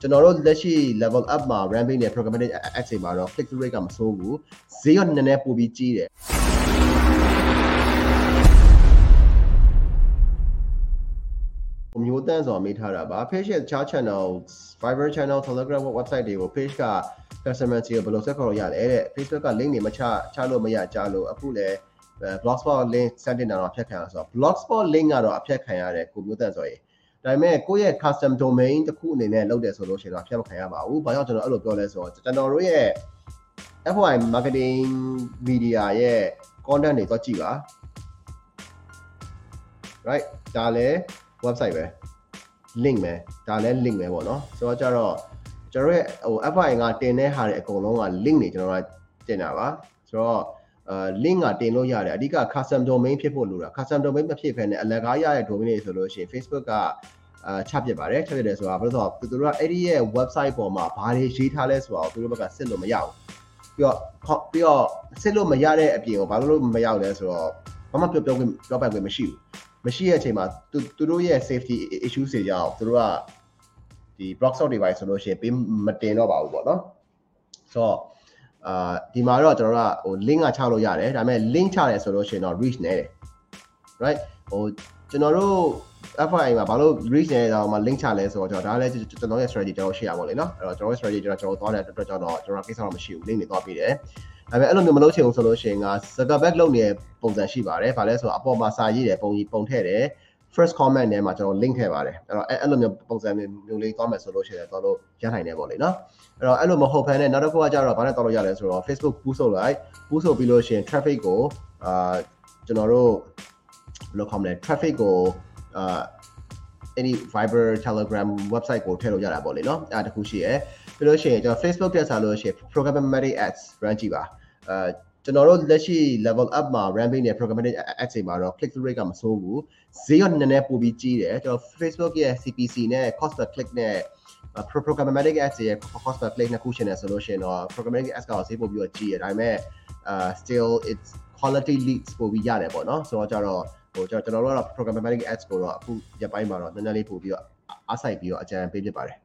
ကျွန်တော်တို့လက်ရှိ level up မှာ ramping နဲ့ programmatic ads တွေမှာတော့ click through rate ကမဆိုးဘူးဈေးကနည်းနည်းပိုပြီးကြီးတယ်မျိုးတန်းဆိုတာမေးထားတာပါ page ရဲ့ chart channel Fiverr channel Telegram website တွေကို page က customer စီကိုဘယ်လိုဆက်ခေါ်လို့ရလဲတဲ့ Facebook က link တွေမချချလို့မရကြလို့အခုလည်း blogspot link စတင်တာတော့အဖြတ်ခံရဆိုတော့ blogspot link ကတော့အဖြတ်ခံရတယ်ကိုမျိုးတန်းဆိုရင် ဒါပေမဲ့ကိုယ့်ရဲ့ custom domain တစ်ခုအနေနဲ့လုပ်တယ်ဆိုလို့ရှိရင်တော့အဖြတ်မခံရပါဘူး။ဘာကြောင့်ကျွန်တော်အဲ့လိုပြောလဲဆိုတော့ကျွန်တော်တို့ရဲ့ FYI marketing media ရဲ့ content တွေတော့ကြည့်ပါ right ဒါလည်း website ပဲ link ပဲဒါလည်း link ပဲပေါ့နော်ဆိုတော့ကြတော့ကျွန်တော်ရဲ့ဟို FI ကတင်တဲ့ဟာတွေအကုန်လုံးက link တွေကျွန်တော်ကတင်တာပါဆိုတော့ အာ link ကတင်လို့ရတယ်အဓိက custom domain ဖြစ်ဖို့လိုတာ custom domain မဖြစ်ဘဲနဲ့အလကားရတဲ့ domain တွေဆိုလို့ရှိရင် Facebook ကအာချပစ်ပါတယ်ချပစ်တယ်ဆိုတာဘာလို့ဆိုတော့သူတို့ကအဲ့ဒီရဲ့ website ပေါ်မှာဘာတွေရေးထားလဲဆိုတာကိုသူတို့ဘက်ကစစ်လို့မရဘူးပြီးတော့ပြီးတော့စစ်လို့မရတဲ့အပြင်ကိုဘာလို့မရလဲဆိုတော့ဘာမှပြောပြောပြောပိုင်ခွင့်မရှိဘူးမရှိတဲ့အချိန်မှာသူသူတို့ရဲ့ safety issue တွေကြောင့်သူတို့ကဒီ block shot device ဆိုလို့ရှိရင်ပေးမတင်တော့ပါဘူးပေါ့နော်ဆိုတော့ အာဒီမှာတော့ကျွန်တော်တို့ကဟို link ကချလို့ရတယ်ဒါပေမဲ့ link ချတယ်ဆိုလို့ရှိရင်တော့ reach နေတယ် right ဟိုကျွန်တော်တို့ FI မှာဘာလို့ reach နေတော့မှ link ချလဲဆိုတော့ကျွန်တော်ဒါလည်းကျွန်တော်ရဲ့ strategy ကျွန်တော် share ပါလေနော်အဲ့တော့ကျွန်တော်ရဲ့ strategy ကျွန်တော်ကျွန်တော်သွားတဲ့အတွက်ကြောင့်တော့ကျွန်တော်ကိစ္စတော့မရှိဘူး link တွေသွားပေးတယ်ဒါပေမဲ့အဲ့လိုမျိုးမလုပ်ချင်ဘူးဆိုလို့ရှိရင်က Zuckerberg လုပ်နေတဲ့ပုံစံရှိပါတယ်။ဘာလဲဆိုတော့အပေါ်မှာစာရေးတယ်ပုံကြီးပုံထည့်တယ် first comment ထဲမှာကျွန်တော် link ထည့်ပါတယ်။အဲ့တော့အဲ့လိုမျိုးပုံစံမျိုးလေးသွားမယ်ဆိုလို့ရှိရင်တော့တို့ရနိုင်တယ်ပေါ့လေနော်။အဲ့တော့အဲ့လိုမဟုတ်ဘဲနဲ့နောက်တစ်ခုကကျတော့ဘာနဲ့တော့လို့ရလဲဆိုတော့ Facebook boost လုပ်လိုက် boost လုပ်ပြီးလို့ရှိရင် traffic ကိုအာကျွန်တော်တို့ဘယ်လိုခေါ်မလဲ traffic ကိုအာအဲ့ဒီ Viber Telegram website ကိုထည့်လို့ရတာပေါ့လေနော်။အဲ့ဒါတခုရှိရယ်။ပြီးလို့ရှိရင်ကျွန်တော် Facebook တက်စားလို့ရှိရင် programmatic ads run ကြည့်ပါ။အဲ ကျွန်တော်တို့လက်ရှိ level up မှာ ramping နဲ့ programmatic ads တွေမှာတော့ click through rate ကမဆိုးဘူးဈေးကနည်းနည်းပိုပြီးကြီးတယ်ကျွန်တော် Facebook ရဲ့ CPC နဲ့ cost per click နဲ့ programmatic ads ရဲ့ cost per click နဲ့ခုရှင်နေဆိုလို့ရှိရင်တော့ programmatic ads ကဈေးပိုပြီးတော့ကြီးတယ်ဒါပေမဲ့ uh still it's quality leads ပိုပြီးရတယ်ပေါ့နော်ဆိုတော့ကြတော့ဟိုကျွန်တော်တို့ကတော့ programmatic ads ကိုတော့အခုရက်ပိုင်းမှာတော့နည်းနည်းလေးပို့ပြီးတော့အားဆိုင်ပြီးတော့အကြံပေးဖြစ်ပါတယ်